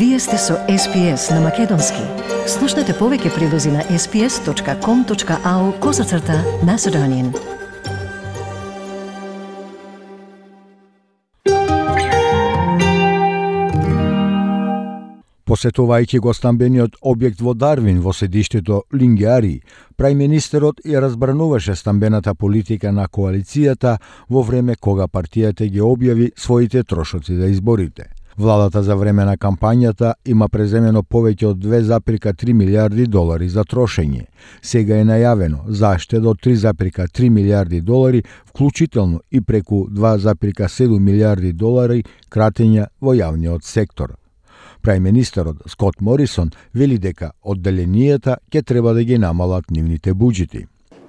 Вие сте со SPS на Македонски. Слушнете повеќе прилози на sps.com.au козацрта на Седонин. Посетувајќи го стамбениот објект во Дарвин во седиштето Лингјари, прајминистерот ја разбрануваше стамбената политика на коалицијата во време кога партијата ги објави своите трошоци за изборите. Владата за време на кампањата има преземено повеќе од 2,3 милиарди долари за трошење. Сега е најавено заште од 3,3 милиарди долари, вклучително и преку 2,7 милиарди долари кратења во јавниот сектор. Прајминистерот Скот Морисон вели дека одделенијата ќе треба да ги намалат нивните буџети.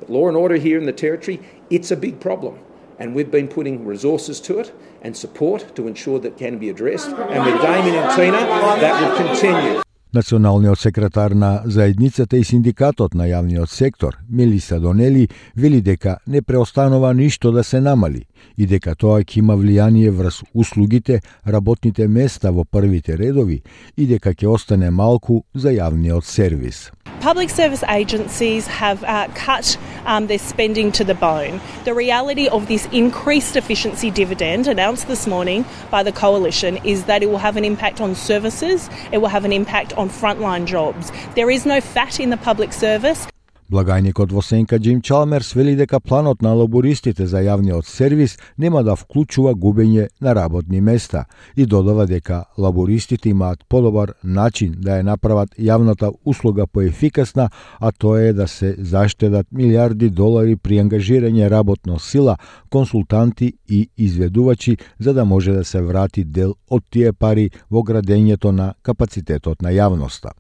Law and order here in the territory, it's a big problem. And we've been putting resources to it and support to ensure that can be addressed. And with Damien and Tina, that will continue. Националниот секретар на заедницата и синдикатот на јавниот сектор, Мелиса Донели, вели дека не преостанува ништо да се намали и дека тоа ќе има влијание врз услугите, работните места во првите редови и дека ќе остане малку за јавниот сервис. Public service agencies have uh, cut um, their spending to the bone. The reality of this increased efficiency dividend announced this morning by the Coalition is that it will have an impact on services, it will have an impact on frontline jobs. There is no fat in the public service. Благајникот во Сенка Джим Чалмерс вели дека планот на лабористите за јавниот сервис нема да вклучува губење на работни места и додава дека лабористите имаат подобар начин да ја направат јавната услуга поефикасна, а тоа е да се заштедат милиарди долари при ангажирање работно сила, консултанти и изведувачи за да може да се врати дел од тие пари во градењето на капацитетот на јавноста.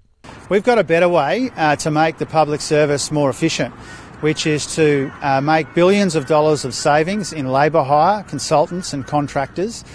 We've got a better way uh, to make the public service more efficient, which is to uh, make billions of dollars of savings in labour hire, consultants, and contractors.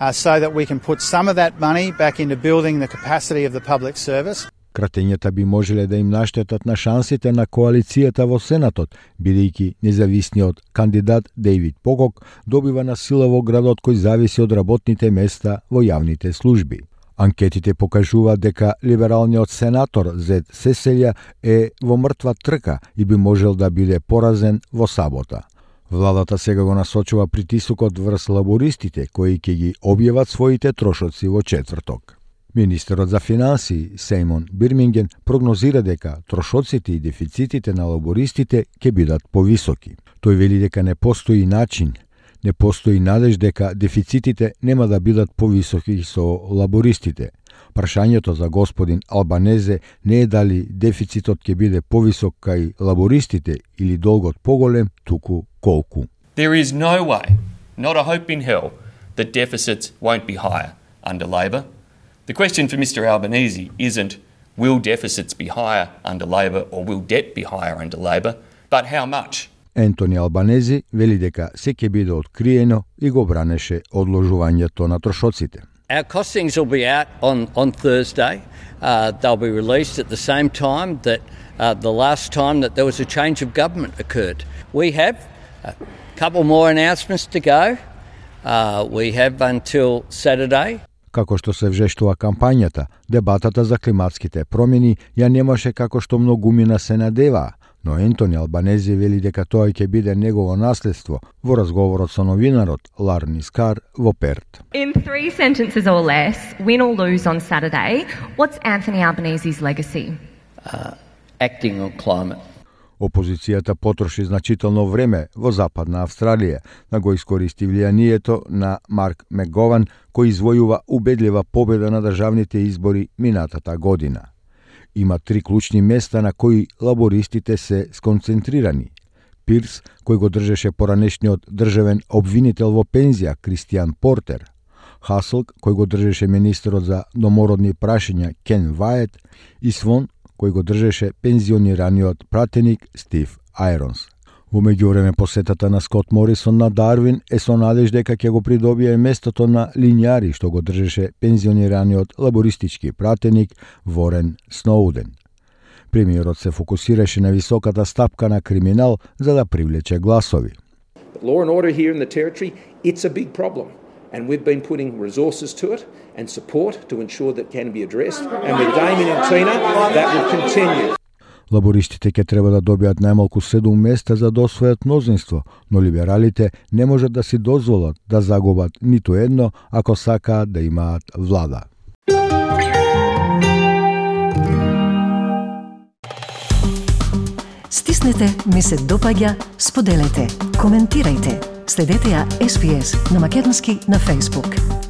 Uh, so that we can put some of that money back into building the capacity of the public service. Кратењата би можеле да им наштетат на шансите на коалицијата во Сенатот, бидејќи независниот кандидат Дейвид Погок добива на сила во градот кој зависи од работните места во јавните служби. Анкетите покажуваат дека либералниот сенатор Зед Сеселја е во мртва трка и би можел да биде поразен во сабота. Владата сега го насочува притисокот врз лабористите кои ќе ги објават своите трошоци во четврток. Министерот за финансии Сеймон Бирминген прогнозира дека трошоците и дефицитите на лабористите ќе бидат повисоки. Тој вели дека не постои начин не постои надеж дека дефицитите нема да бидат повисоки со лабористите. Прашањето за господин Албанезе не е дали дефицитот ќе биде повисок кај лабористите или долгот поголем, туку колку. There is no way, not a hope in hell, that deficits won't be higher under Labor. The question for Mr Albanese isn't will deficits be higher under Labor or will debt be higher under Labor, but how much Ентони Албанези вели дека се ќе биде откриено и го бранеше одложувањето на трошоците. Our costings will be out on, on Thursday. Uh, they'll be released at the same time that uh, the last time that there was a change of government occurred. We have a couple more announcements to go. Uh, we have until Saturday. Како што се вжештува кампањата, дебатата за климатските промени ја немаше како што многумина се надеваа, но Ентони Албанези вели дека тоа ќе биде негово наследство во разговорот со новинарот Ларни Скар во Перт. In three sentences or less, win or lose on Saturday, what's Anthony Albanese's legacy? Uh, acting on climate. Опозицијата потроши значително време во Западна Австралија да го искористи влијанието на Марк Мегован, кој извојува убедлива победа на државните избори минатата година. Има три клучни места на кои лабористите се сконцентрирани. Пирс, кој го држеше поранешниот државен обвинител во пензија Кристијан Портер, Хаслк, кој го држеше министерот за домородни прашања Кен Вајет и Свон, кој го држеше пензионираниот пратеник Стив Айронс. Во меѓувреме посетата на Скот Морисон на Дарвин е со надеж дека ќе го придобие местото на линјари што го држеше пензионираниот лабористички пратеник Ворен Сноуден. Премиерот се фокусираше на високата стапка на криминал за да привлече гласови. Law and order here in the territory, it's a big problem. and we've been putting resources to it and support to ensure that can be addressed. And with Damien and Tina, that will continue. Лабористите ќе треба да добијат најмалку 7 места за да освојат мнозинство, но либералите не можат да си дозволат да загубат ниту едно ако сакаат да имаат влада. Стиснете, ми се допаѓа, споделете, коментирајте. Следете ја SPS на Македонски на Facebook.